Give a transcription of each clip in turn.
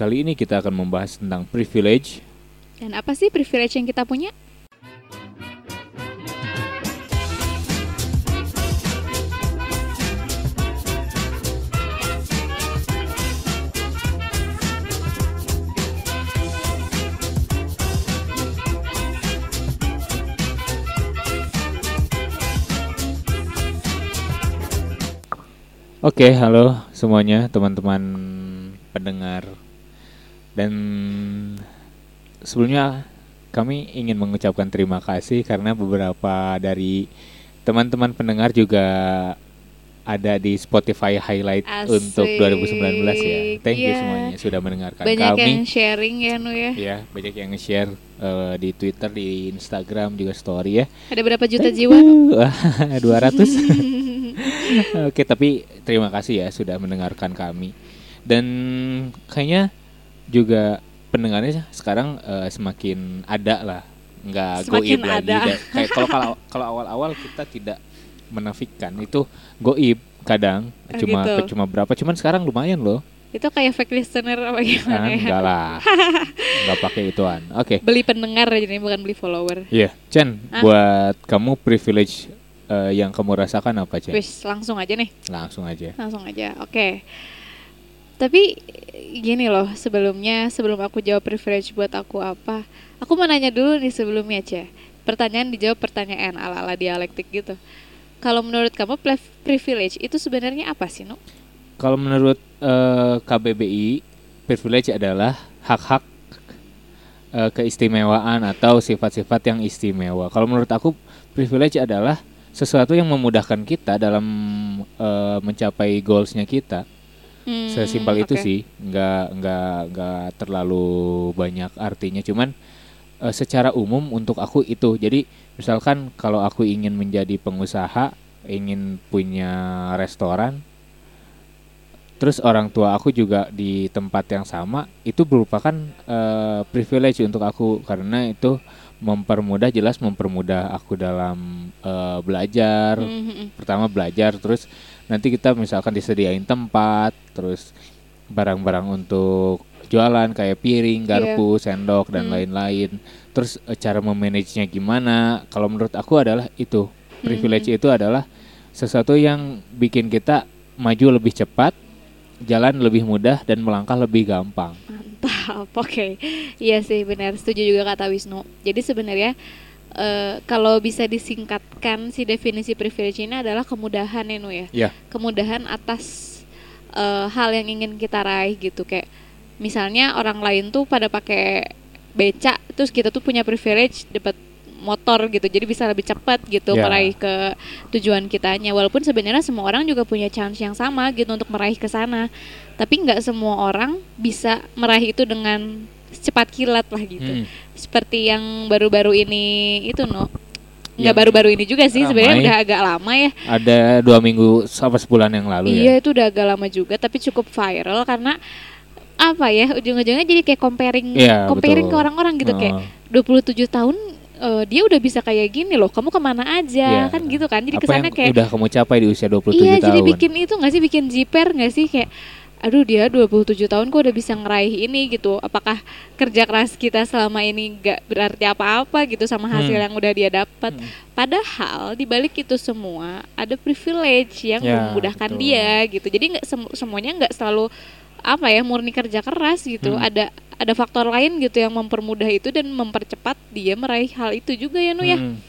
kali ini kita akan membahas tentang privilege. Dan apa sih privilege yang kita punya? Oke, halo semuanya teman-teman pendengar. Dan sebelumnya kami ingin mengucapkan terima kasih karena beberapa dari teman-teman pendengar juga ada di Spotify highlight Asik. untuk 2019 ya. Thank you Iya. semuanya sudah mendengarkan Banyak kami. yang sharing ya Nu ya. Ya, banyak yang nge-share eh, di Twitter, di Instagram juga story ya. Ada berapa juta jiwa? Nu? Wah, 200. Oke, tapi terima kasih ya sudah mendengarkan kami. Dan kayaknya juga pendengarnya sekarang eh, semakin ada lah, nggak Semakin goib lagi. ada. Kayak kalau kalau kalau awal-awal kita tidak menafikan itu goib kadang Oh, cuma gitu. cuma berapa, cuman sekarang lumayan loh. Itu kayak fake listener apa Ah, gimana ya? enggak lah, nggak pakai ituan. Oke, Beli pendengar jadi bukan beli follower. Iya, Chen, Hah? buat kamu privilege eh, yang kamu rasakan apa, Chen? Wis, langsung aja nih. Langsung aja. Langsung aja. Oke. Tapi gini loh, sebelumnya sebelum aku jawab privilege buat aku apa, aku mau nanya dulu nih sebelumnya, Ceh. Pertanyaan dijawab pertanyaan ala-ala dialektik gitu. Kalau menurut kamu privilege itu sebenarnya apa sih, Nu? Kalau menurut eh, KBBI, privilege adalah hak-hak eh, keistimewaan atau sifat-sifat yang istimewa. Kalau menurut aku, privilege adalah sesuatu yang memudahkan kita dalam eh, mencapai goalsnya kita. Hmm, Sesimpel itu oke. sih, nggak nggak nggak terlalu banyak artinya. Cuman eh, secara umum untuk aku itu. Jadi misalkan kalau aku ingin menjadi pengusaha, ingin punya restoran, terus orang tua aku juga di tempat yang sama, itu merupakan eh, privilege untuk aku karena itu mempermudah jelas mempermudah aku dalam eh, belajar, Hmm, hmm, hmm. pertama belajar terus nanti kita misalkan disediain tempat terus barang-barang untuk jualan kayak piring, garpu, sendok dan Hmm. lain-lain. Terus eh, cara memanagenya gimana? Kalau menurut aku adalah itu. Privilege itu adalah sesuatu yang bikin kita maju lebih cepat, jalan lebih mudah dan melangkah lebih gampang. Mantap, oke. Iya sih benar, setuju juga kata Wisnu. Jadi sebenarnya eh, kalau bisa disingkatkan si definisi privilege ini adalah kemudahan ya Nu ya. Ya. Kemudahan atas eh, hal yang ingin kita raih gitu kayak misalnya orang lain tuh pada pakai beca terus kita tuh punya privilege dapat motor gitu jadi bisa lebih cepat gitu Ya. meraih ke tujuan kitanya walaupun sebenarnya semua orang juga punya chance yang sama gitu untuk meraih ke sana tapi nggak semua orang bisa meraih itu dengan cepat kilat lah gitu Hmm. seperti yang baru-baru ini itu no nggak Yang baru-baru ini juga sih sebenarnya udah agak lama ya Ada dua minggu apa sebulan yang lalu iya ya. itu udah agak lama juga tapi cukup viral karena apa ya ujung-ujungnya jadi kayak comparing Iya, comparing betul. ke orang-orang gitu kayak Oh. 27 tahun eh, dia udah bisa kayak gini loh kamu ke mana aja Iya. kan gitu kan jadi kesannya kayak udah kamu capai di usia 27 iya tahun? jadi bikin itu nggak sih bikin jiper nggak sih kayak aduh dia 27 tahun kok udah bisa ngeraih ini gitu apakah kerja keras kita selama ini nggak berarti apa-apa gitu sama hasil Hmm. yang udah dia dapat Hmm. padahal di balik itu semua ada privilege yang Ya, memudahkan betul. dia gitu jadi nggak semu- semuanya nggak selalu apa ya murni kerja keras gitu Hmm. ada ada faktor lain gitu yang mempermudah itu dan mempercepat dia meraih hal itu juga ya nu ya Hmm.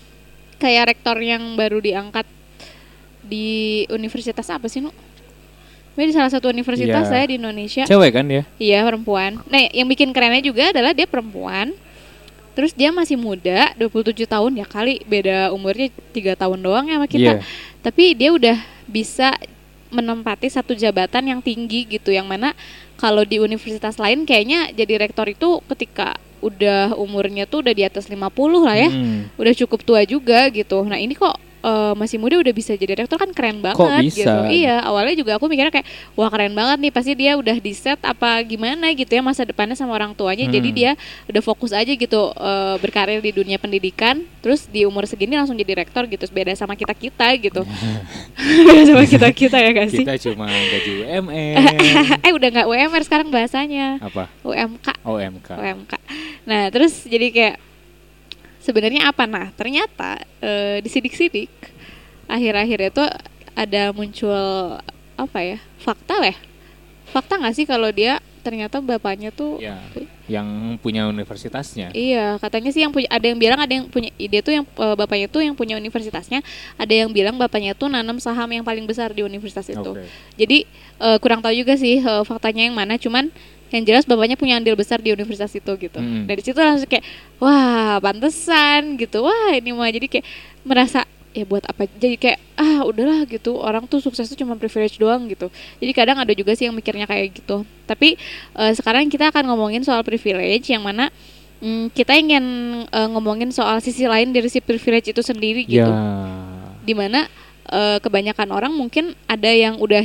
kayak rektor yang baru diangkat di universitas apa sih nu? Ini di salah satu universitas Iya. saya di Indonesia. Cewek kan dia? Iya perempuan. Nah yang bikin kerennya juga adalah dia perempuan. Terus dia masih muda, 27 tahun ya kali beda umurnya tiga tahun doang ya sama kita. Iya. Tapi dia udah bisa menempati satu jabatan yang tinggi gitu yang mana kalau di universitas lain kayaknya jadi rektor itu ketika udah umurnya tuh udah di atas 50 lah ya Hmm. udah cukup tua juga gitu. Nah ini kok eh, masih muda udah bisa jadi direktur kan keren banget Kok bisa? gitu. Iya, awalnya juga aku mikirnya kayak wah keren banget nih pasti dia udah di set apa gimana gitu ya masa depannya sama orang tuanya. Jadi Hmm. dia udah fokus aja gitu eh, berkarir di dunia pendidikan. Terus di umur segini langsung jadi direktur gitu. Beda sama kita-kita gitu. Beda sama kita-kita ya gak sih? Kita cuma gaji UMR. eh udah nggak UMR sekarang bahasanya. apa? UMK. OMK. UMK. Nah, terus jadi kayak sebenarnya apa? Nah, ternyata eh, di sidik-sidik akhir-akhir itu ada muncul apa ya? Fakta lah. ya? Fakta nggak sih kalau dia ternyata bapaknya tuh Ya, yang punya universitasnya. Iya, katanya sih yang punya ada yang bilang ada yang punya ide tuh yang eh, bapaknya tuh yang punya universitasnya, ada yang bilang bapaknya tuh nanam saham yang paling besar di universitas itu. Oke. Jadi eh, kurang tahu juga sih eh, faktanya yang mana, cuman yang jelas bapaknya punya andil besar di universitas itu gitu. Mm. Dari situ langsung kayak wah pantesan gitu, wah ini mah jadi kayak merasa ya buat apa jadi kayak ah udahlah gitu orang tuh sukses tuh cuma privilege doang gitu jadi kadang ada juga sih yang mikirnya kayak gitu tapi eh, sekarang kita akan ngomongin soal privilege yang mana mm, kita ingin eh, ngomongin soal sisi lain dari si privilege itu sendiri gitu Ya. di mana eh, kebanyakan orang mungkin ada yang udah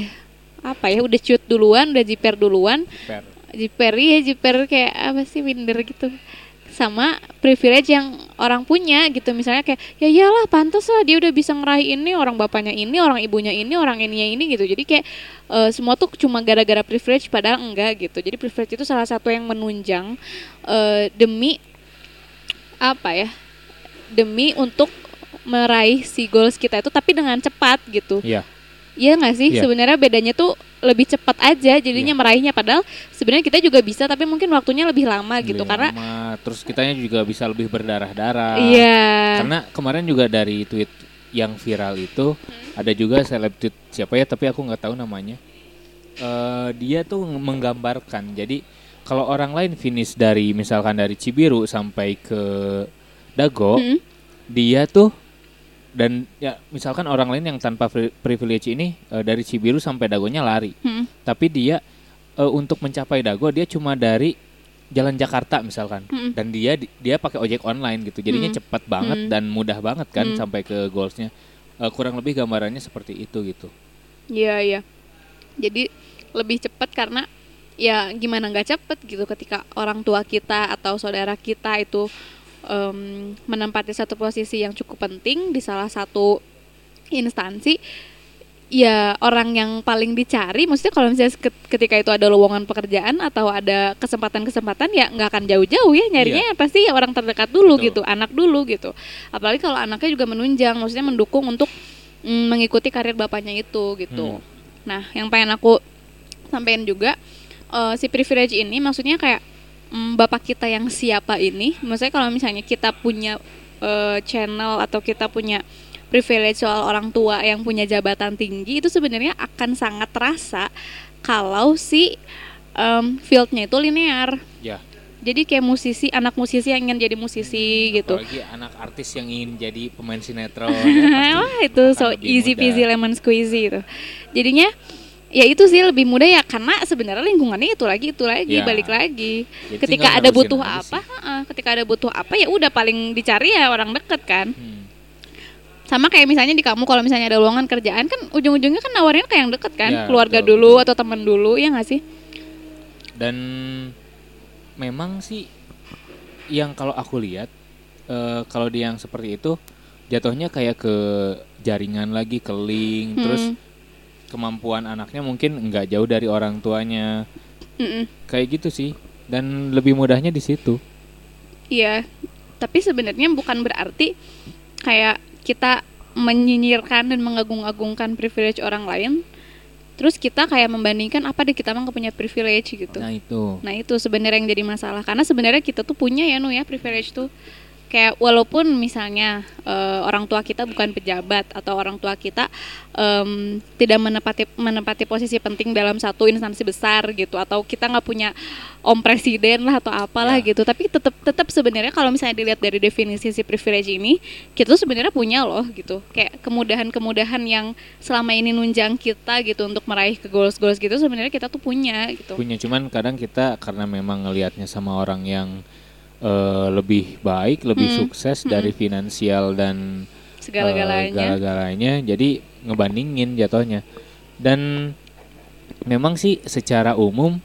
apa ya udah cut duluan udah jiper duluan Per. Jiper ya jiper kayak apa sih minder gitu. Sama privilege yang orang punya gitu misalnya kayak ya iyalah pantas lah dia udah bisa ngeraih ini orang bapaknya ini orang ibunya ini orang ininya ini gitu. Jadi kayak eh, semua tuh cuma gara-gara privilege padahal enggak gitu. Jadi privilege itu salah satu yang menunjang eh, demi apa ya demi untuk meraih si goals kita itu tapi dengan cepat gitu. Iya. Iya nggak sih Iya. sebenarnya bedanya tuh lebih cepat aja jadinya meraihnya padahal sebenarnya kita juga bisa tapi mungkin waktunya lebih lama gitu Lebih karena lama. terus kitanya juga bisa lebih berdarah-darah. iya Karena kemarin juga dari tweet yang viral itu Hmm. ada juga seleb tweet siapa ya tapi aku nggak tahu namanya. Eh dia tuh menggambarkan. Jadi kalau orang lain finish dari misalkan dari Cibiru sampai ke Dago, Mm. dia tuh dan ya misalkan orang lain yang tanpa pri- privilege ini eh, dari Cibiru sampai Dagonya lari. Hmm. Tapi dia eh, untuk mencapai Dago dia cuma dari Jalan Jakarta misalkan Mm-mm. dan dia dia pakai ojek online gitu jadinya Mm. cepat banget Mm. dan mudah banget kan Mm. sampai ke goalsnya Eh, kurang lebih gambarannya seperti itu gitu Iya iya. Jadi lebih cepat karena ya gimana nggak cepet gitu ketika orang tua kita atau saudara kita itu em, menempati satu posisi yang cukup penting di salah satu instansi ya orang yang paling dicari maksudnya kalau misalnya ket- ketika itu ada lowongan pekerjaan atau ada kesempatan-kesempatan ya nggak akan jauh-jauh ya nyarinya pasti ya orang terdekat dulu Betul. gitu anak dulu gitu apalagi kalau anaknya juga menunjang maksudnya mendukung untuk mm, mengikuti karir bapaknya itu gitu Hmm. nah yang pengen aku sampaikan juga eh, si privilege ini maksudnya kayak mm, bapak kita yang siapa ini maksudnya kalau misalnya kita punya eh, channel atau kita punya privilege soal orang tua yang punya jabatan tinggi itu sebenarnya akan sangat terasa kalau si em, fieldnya itu linear ya jadi kayak musisi anak musisi yang ingin jadi musisi gitu apalagi anak artis yang ingin jadi pemain sinetron ya, Wah itu so easy mudah. peasy lemon squeezy itu. Jadinya ya itu sih lebih mudah ya karena sebenarnya lingkungannya itu lagi itu lagi Ya. balik lagi. Jadi ketika ada butuh apa, ketika ada butuh apa ya udah paling dicari ya orang deket kan. Hmm. Sama kayak misalnya di kamu kalau misalnya ada lowongan kerjaan kan ujung-ujungnya kan nawarin ke yang deket kan, Ya, keluarga betul, dulu betul. atau teman dulu ya nggak sih? dan memang sih yang kalau aku lihat eh, kalau dia yang seperti itu jatuhnya kayak ke jaringan lagi ke link terus Hmm. Kemampuan anaknya mungkin nggak jauh dari orang tuanya. Mm-mm. kayak gitu sih. Dan lebih mudahnya di situ. Iya, tapi sebenarnya bukan berarti kayak kita menyinyirkan dan mengagung-agungkan privilege orang lain. Terus kita kayak membandingkan apa deh kita mah nggak punya privilege gitu. nah itu. Nah itu sebenarnya yang jadi masalah. Karena sebenarnya kita tuh punya ya nu ya privilege tuh kayak walaupun misalnya eh, orang tua kita bukan pejabat atau orang tua kita em, tidak menepati menempati posisi penting dalam satu instansi besar gitu atau kita nggak punya om presiden lah atau apalah Ya. gitu tapi tetap tetap sebenarnya kalau misalnya dilihat dari definisi si privilege ini kita tuh sebenarnya punya loh gitu kayak kemudahan-kemudahan yang selama ini nunjang kita gitu untuk meraih ke goals-goals gitu sebenarnya kita tuh punya gitu punya cuman kadang kita karena memang ngelihatnya sama orang yang eh, lebih baik lebih Hmm. sukses dari finansial dan segala-galanya. Segala-galanya jadi ngebandingin jatuhnya dan memang sih secara umum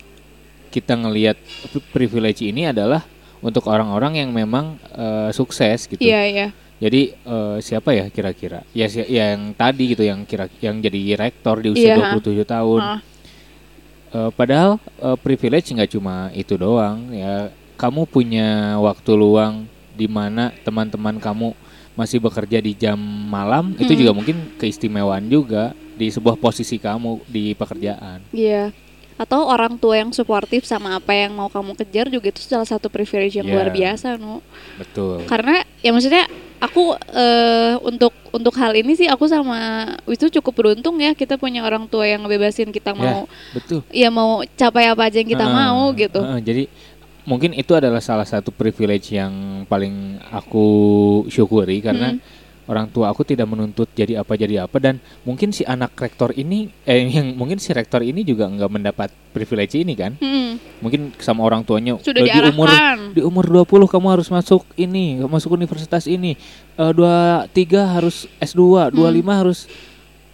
kita ngelihat pri- privilege ini adalah untuk orang-orang yang memang eh, sukses gitu Iya, iya. jadi eh, siapa ya kira-kira ya si- yang tadi gitu yang kira yang jadi rektor di usia Iya, 27 tahun Ah, Eh, padahal eh, privilege nggak cuma itu doang ya. Kamu punya waktu luang di mana teman-teman kamu masih bekerja di jam malam itu Mm. juga mungkin keistimewaan juga di sebuah posisi kamu di pekerjaan. Iya. Atau orang tua yang suportif sama apa yang mau kamu kejar juga itu salah satu privilege yang Iya. luar biasa, Nu. Betul. Karena ya maksudnya aku eh, untuk untuk hal ini sih aku sama itu cukup beruntung ya kita punya orang tua yang ngebebasin kita mau Betul. ya mau capai apa aja yang kita Heeh, mau gitu. heeh, jadi mungkin itu adalah salah satu privilege yang paling aku syukuri karena Mm. orang tua aku tidak menuntut jadi apa jadi apa dan mungkin si anak rektor ini eh yang mungkin si rektor ini juga nggak mendapat privilege ini kan? Hmm, mungkin sama orang tuanya sudah "Eh, di umur di umur 20 kamu harus masuk ini masuk universitas ini. Eh, dua tiga harus S2 25 harus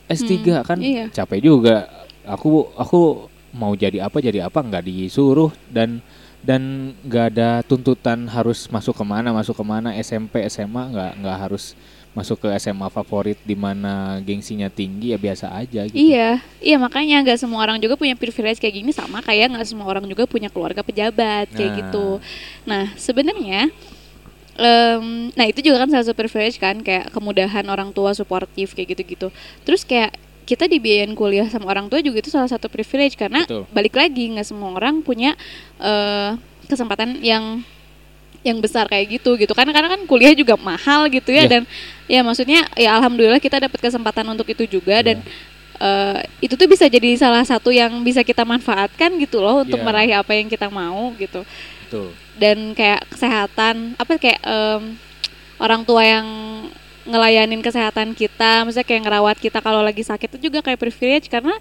S3 Hmm, kan? Iya. capek juga. Aku aku mau jadi apa jadi apa nggak disuruh dan dan nggak ada tuntutan harus masuk ke mana masuk ke mana SMP SMA nggak nggak harus masuk ke SMA favorit di mana gengsinya tinggi ya biasa aja gitu Iya, iya makanya nggak semua orang juga punya privilege kayak gini sama kayak nggak semua orang juga punya keluarga pejabat kayak Nah. gitu. Nah sebenarnya, em, nah itu juga kan salah satu privilege kan kayak kemudahan orang tua suportif kayak gitu-gitu. Terus kayak kita dibiayain kuliah sama orang tua juga itu salah satu privilege karena Betul. balik lagi nggak semua orang punya eh, kesempatan yang yang besar kayak gitu gitu kan karena kan kuliah juga mahal gitu ya Iya. dan ya maksudnya ya alhamdulillah kita dapat kesempatan untuk itu juga dan Iya. eh, itu tuh bisa jadi salah satu yang bisa kita manfaatkan gitu loh untuk Iya. meraih apa yang kita mau gitu betul dan kayak kesehatan apa kayak em, orang tua yang ngelayanin kesehatan kita maksudnya kayak ngerawat kita kalau lagi sakit itu juga kayak privilege karena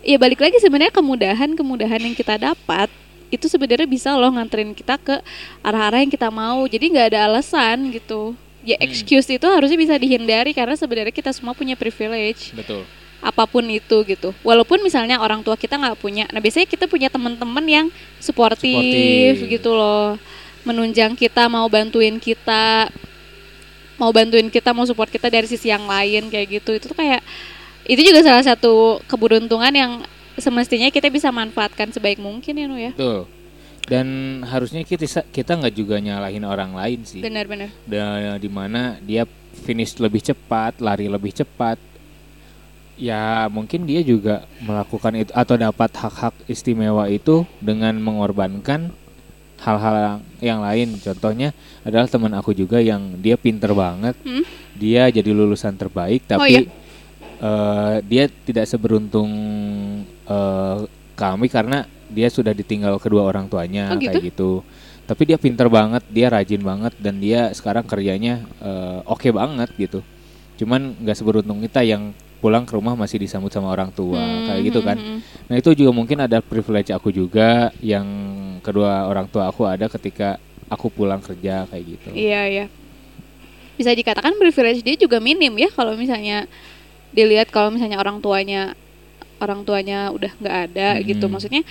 ya balik lagi sebenarnya kemudahan kemudahan yang kita dapat itu sebenarnya bisa loh nganterin kita ke arah-arah yang kita mau jadi nggak ada alasan gitu ya Hmm. excuse itu harusnya bisa dihindari karena sebenarnya kita semua punya privilege betul apa pun itu gitu. Walaupun misalnya orang tua kita nggak punya, nah biasanya kita punya teman-teman yang suportif, Suportif. gitu loh, menunjang kita, mau bantuin kita, mau bantuin kita, mau support kita dari sisi yang lain kayak gitu. Itu tuh kayak itu juga salah satu keberuntungan yang semestinya kita bisa manfaatkan sebaik mungkin ya Nu ya. betul dan harusnya kita kita nggak juga nyalahin orang lain sih Benar-benar. di mana dia finish lebih cepat, lari lebih cepat. Ya mungkin dia juga melakukan itu atau dapat hak-hak istimewa itu dengan mengorbankan hal-hal yang lain. Contohnya adalah teman aku juga yang dia pinter banget, Hmm? dia jadi lulusan terbaik, Oh, tapi iya? eh, dia tidak seberuntung eh, kami karena dia sudah ditinggal kedua orang tuanya Oh, kayak gitu. Tapi dia pinter banget, dia rajin banget dan dia sekarang kerjanya eh, oke banget gitu. Cuman nggak seberuntung kita yang pulang ke rumah masih disambut sama orang tua Hmm, kayak gitu kan. hmm, hmm. Nah itu juga mungkin ada privilege aku juga yang kedua orang tua aku ada ketika aku pulang kerja kayak gitu. Iya iya. Bisa dikatakan privilege dia juga minim ya kalau misalnya dilihat kalau misalnya orang tuanya orang tuanya udah nggak ada Hmm. gitu. Maksudnya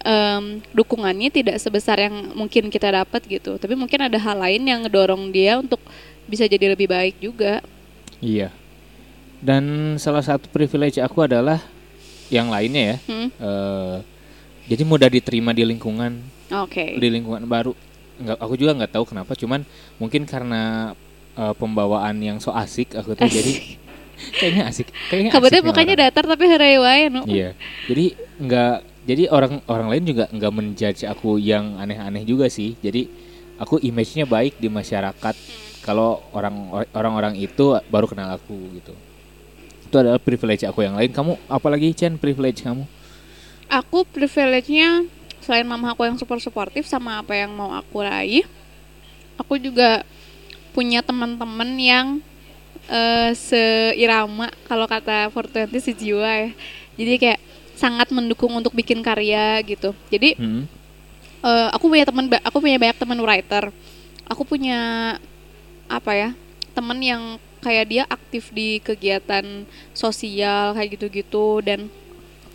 em, dukungannya tidak sebesar yang mungkin kita dapat gitu. Tapi mungkin ada hal lain yang ngedorong dia untuk bisa jadi lebih baik juga. Iya. Dan salah satu privilege aku adalah yang lainnya ya. Hmm? eh, jadi mudah diterima di lingkungan Oke. di lingkungan baru. Nggak, aku juga nggak tahu kenapa. Cuman mungkin karena eh, pembawaan yang so asik aku tuh jadi kayaknya asik. Kayaknya Kabarnya bukannya orang. datar tapi wae nu. Iya. Jadi nggak. Jadi orang orang lain juga nggak menjudge aku yang aneh-aneh juga sih. Jadi aku image-nya baik di masyarakat. Kalau orang orang-orang itu baru kenal aku gitu. Itu adalah privilege aku yang lain. Kamu apalagi Chen privilege kamu? Aku privilege-nya selain mama aku yang super suportif sama apa yang mau aku raih, aku juga punya teman-teman yang eh, seirama kalau kata 420 sejiwa ya. Jadi kayak sangat mendukung untuk bikin karya gitu. Jadi Hmm. eh, aku punya teman aku punya banyak teman writer. Aku punya apa ya? Teman yang kayak dia aktif di kegiatan sosial kayak gitu-gitu dan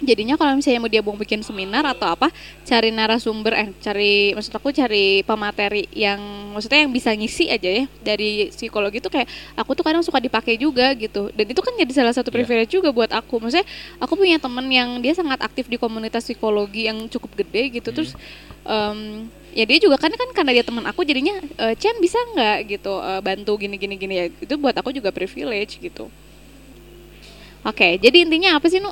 jadinya kalau misalnya mau dia mau bikin seminar atau apa cari narasumber eh cari maksud aku cari pemateri yang maksudnya yang bisa ngisi aja ya dari psikologi itu kayak aku tuh kadang suka dipakai juga gitu dan itu kan jadi salah satu Iya. privilege juga buat aku maksudnya aku punya temen yang dia sangat aktif di komunitas psikologi yang cukup gede gitu Hmm. terus em, ya dia juga kan kan karena dia teman aku jadinya e, Chen bisa nggak gitu e, bantu gini gini gini ya itu buat aku juga privilege gitu oke jadi intinya apa sih nu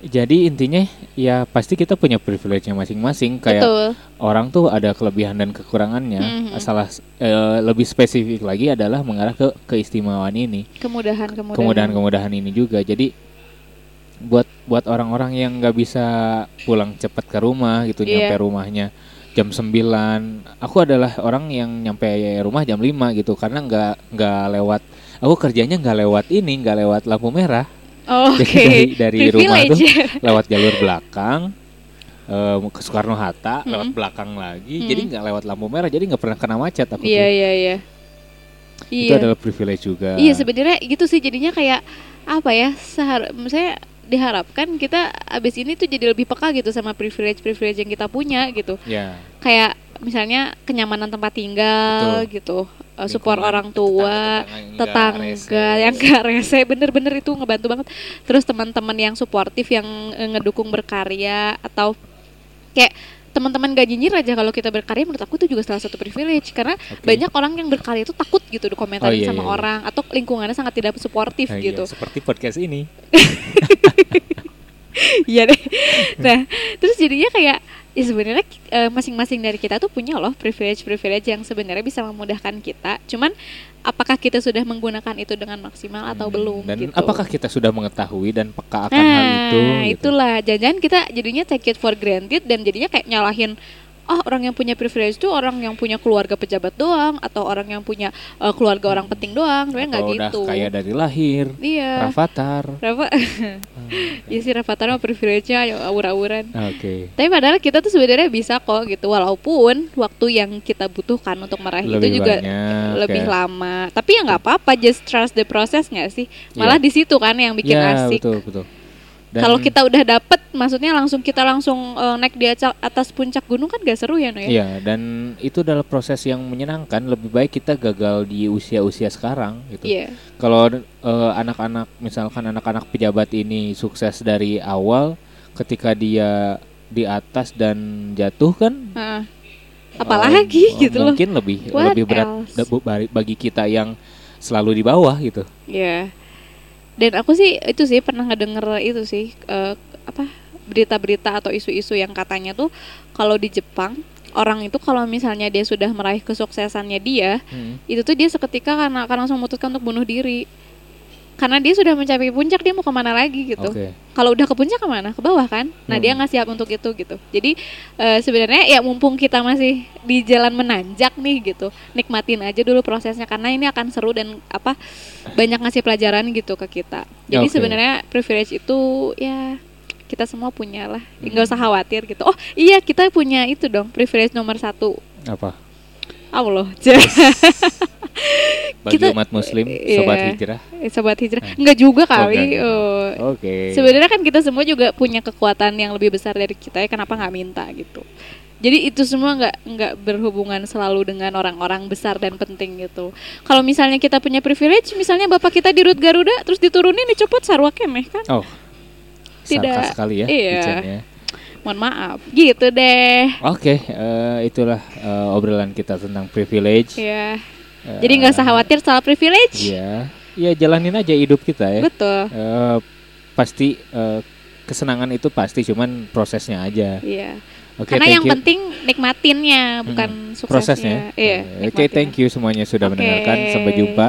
Jadi intinya ya pasti kita punya privilege-nya masing-masing kayak betul orang tuh ada kelebihan dan kekurangannya. Mhm. Salah eh, lebih spesifik lagi adalah mengarah ke keistimewaan ini. kemudahan kemudahan Kemudahan-kemudahan ini juga. Jadi buat buat orang-orang yang nggak bisa pulang cepat ke rumah gitu Iya. nyampe rumahnya jam 9 aku adalah orang yang nyampe rumah jam 5 gitu karena nggak nggak lewat aku kerjanya nggak lewat ini nggak lewat lampu merah Oh, oke Jadi dari- dari rumah Privilege. lewat jalur belakang eh, ke Soekarno Hatta lewat Mm-mm. belakang lagi Mm-mm. jadi nggak lewat lampu merah jadi nggak pernah kena macet aku iya tuh. iya iya itu iya adalah privilege juga iya sebenarnya gitu sih jadinya kayak apa ya sehar misalnya diharapkan kita abis ini tuh jadi lebih peka gitu sama privilege privilege yang kita punya gitu. Ya. Kayak misalnya kenyamanan tempat tinggal gitu uh, support Lingkungan, orang tua tetangga tetangga rese. yang gak rese. Bener-bener itu ngebantu banget. Terus teman-teman yang suportif yang eh, ngedukung berkarya atau kayak teman-teman gak nyinyir aja kalau kita berkarya menurut aku itu juga salah satu privilege karena Oke. banyak orang yang berkarya itu takut gitu dikomentarin Oh, iya, sama iya, iya. orang atau lingkungannya sangat tidak suportif Nah, iya, gitu seperti podcast ini Iya deh. Nah, terus jadinya kayak ya sebenarnya eh, masing-masing dari kita tuh punya loh privilege-privilege yang sebenarnya bisa memudahkan kita. Cuman apakah kita sudah menggunakan itu dengan maksimal atau Hmm, belum dan gitu. apakah kita sudah mengetahui dan peka akan nah, hal itu gitu. itulah jangan-jangan kita jadinya take it for granted dan jadinya kayak nyalahin oh orang yang punya privilege itu orang yang punya keluarga pejabat doang atau orang yang punya eh, keluarga orang penting doang, sebenarnya nggak Atau udah gitu. kaya dari lahir Iya. Rafathar Rafa, Iya sih Rafathar mah privilege-nya ya aur-auran. oke Tapi padahal kita tuh sebenarnya bisa kok gitu walaupun waktu yang kita butuhkan untuk meraih Lebih itu juga banyak, lebih ya. lama. Tapi ya nggak apa-apa, just trust the process nggak sih? Malah Iya. di situ kan yang bikin ya, asik. betul betul Kalau kita udah dapet, maksudnya langsung kita langsung eh, naik di atas puncak gunung kan gak seru ya no ya? Iya, dan itu adalah proses yang menyenangkan. Lebih baik kita gagal di usia-usia sekarang gitu. Iya. Kalau eh, anak-anak misalkan anak-anak pejabat ini sukses dari awal ketika dia di atas dan jatuh kan Heeh. Apalagi eh, gitu loh. Mungkin lebih What lebih berat else? bagi kita yang selalu di bawah gitu. Iya. Dan aku sih itu sih pernah ngedenger itu sih eh, apa berita-berita atau isu-isu yang katanya tuh kalau di Jepang orang itu kalau misalnya dia sudah meraih kesuksesannya dia Hmm. itu tuh dia seketika karena akan langsung memutuskan untuk bunuh diri karena dia sudah mencapai puncak dia mau ke mana lagi gitu Oke. kalau udah ke puncak ke mana ke bawah kan nah dia Hmm. nggak siap untuk itu gitu jadi eh, sebenarnya ya mumpung kita masih di jalan menanjak nih gitu nikmatin aja dulu prosesnya karena ini akan seru dan apa banyak ngasih pelajaran gitu ke kita jadi Oke. sebenarnya privilege itu ya kita semua punya lah Hmm. nggak usah khawatir gitu oh iya kita punya itu dong privilege nomor satu Apa? Allah Bagi Kita- umat muslim, iya. sobat hijrah. sobat hijrah enggak juga Oh, kali enggak, enggak. oh. Oke. Sebenarnya kan kita semua juga punya kekuatan yang lebih besar dari kita ya kenapa nggak minta gitu. Jadi itu semua nggak nggak berhubungan selalu dengan orang-orang besar dan penting gitu. Kalau misalnya kita punya privilege, misalnya bapak kita di Rut Garuda, terus diturunin dicopot sarwa kemeh kan? Oh. Tidak. Sekali ya. Iya. Mohon maaf, gitu deh. Oke, eh, itulah eh, obrolan kita tentang privilege. Ya. Eh, Jadi nggak usah khawatir soal privilege. Iya, ya jalanin aja hidup kita ya. Betul. Eh, pasti eh, kesenangan itu pasti, cuman prosesnya aja. Iya. Oke, Karena yang you. penting nikmatinnya, bukan suksesnya. prosesnya. Iya. Oke, nikmatin. thank you semuanya sudah Oke. mendengarkan. Sampai jumpa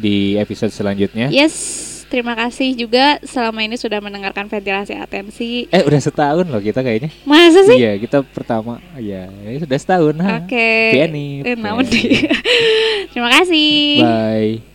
di episode selanjutnya. Yes, terima kasih juga selama ini sudah mendengarkan ventilasi atensi. Eh, udah setahun loh kita kayaknya. Masa sih? Iya, kita pertama. Iya, ya sudah setahun. Oke. Pianit. Eh. Terima kasih. Bye.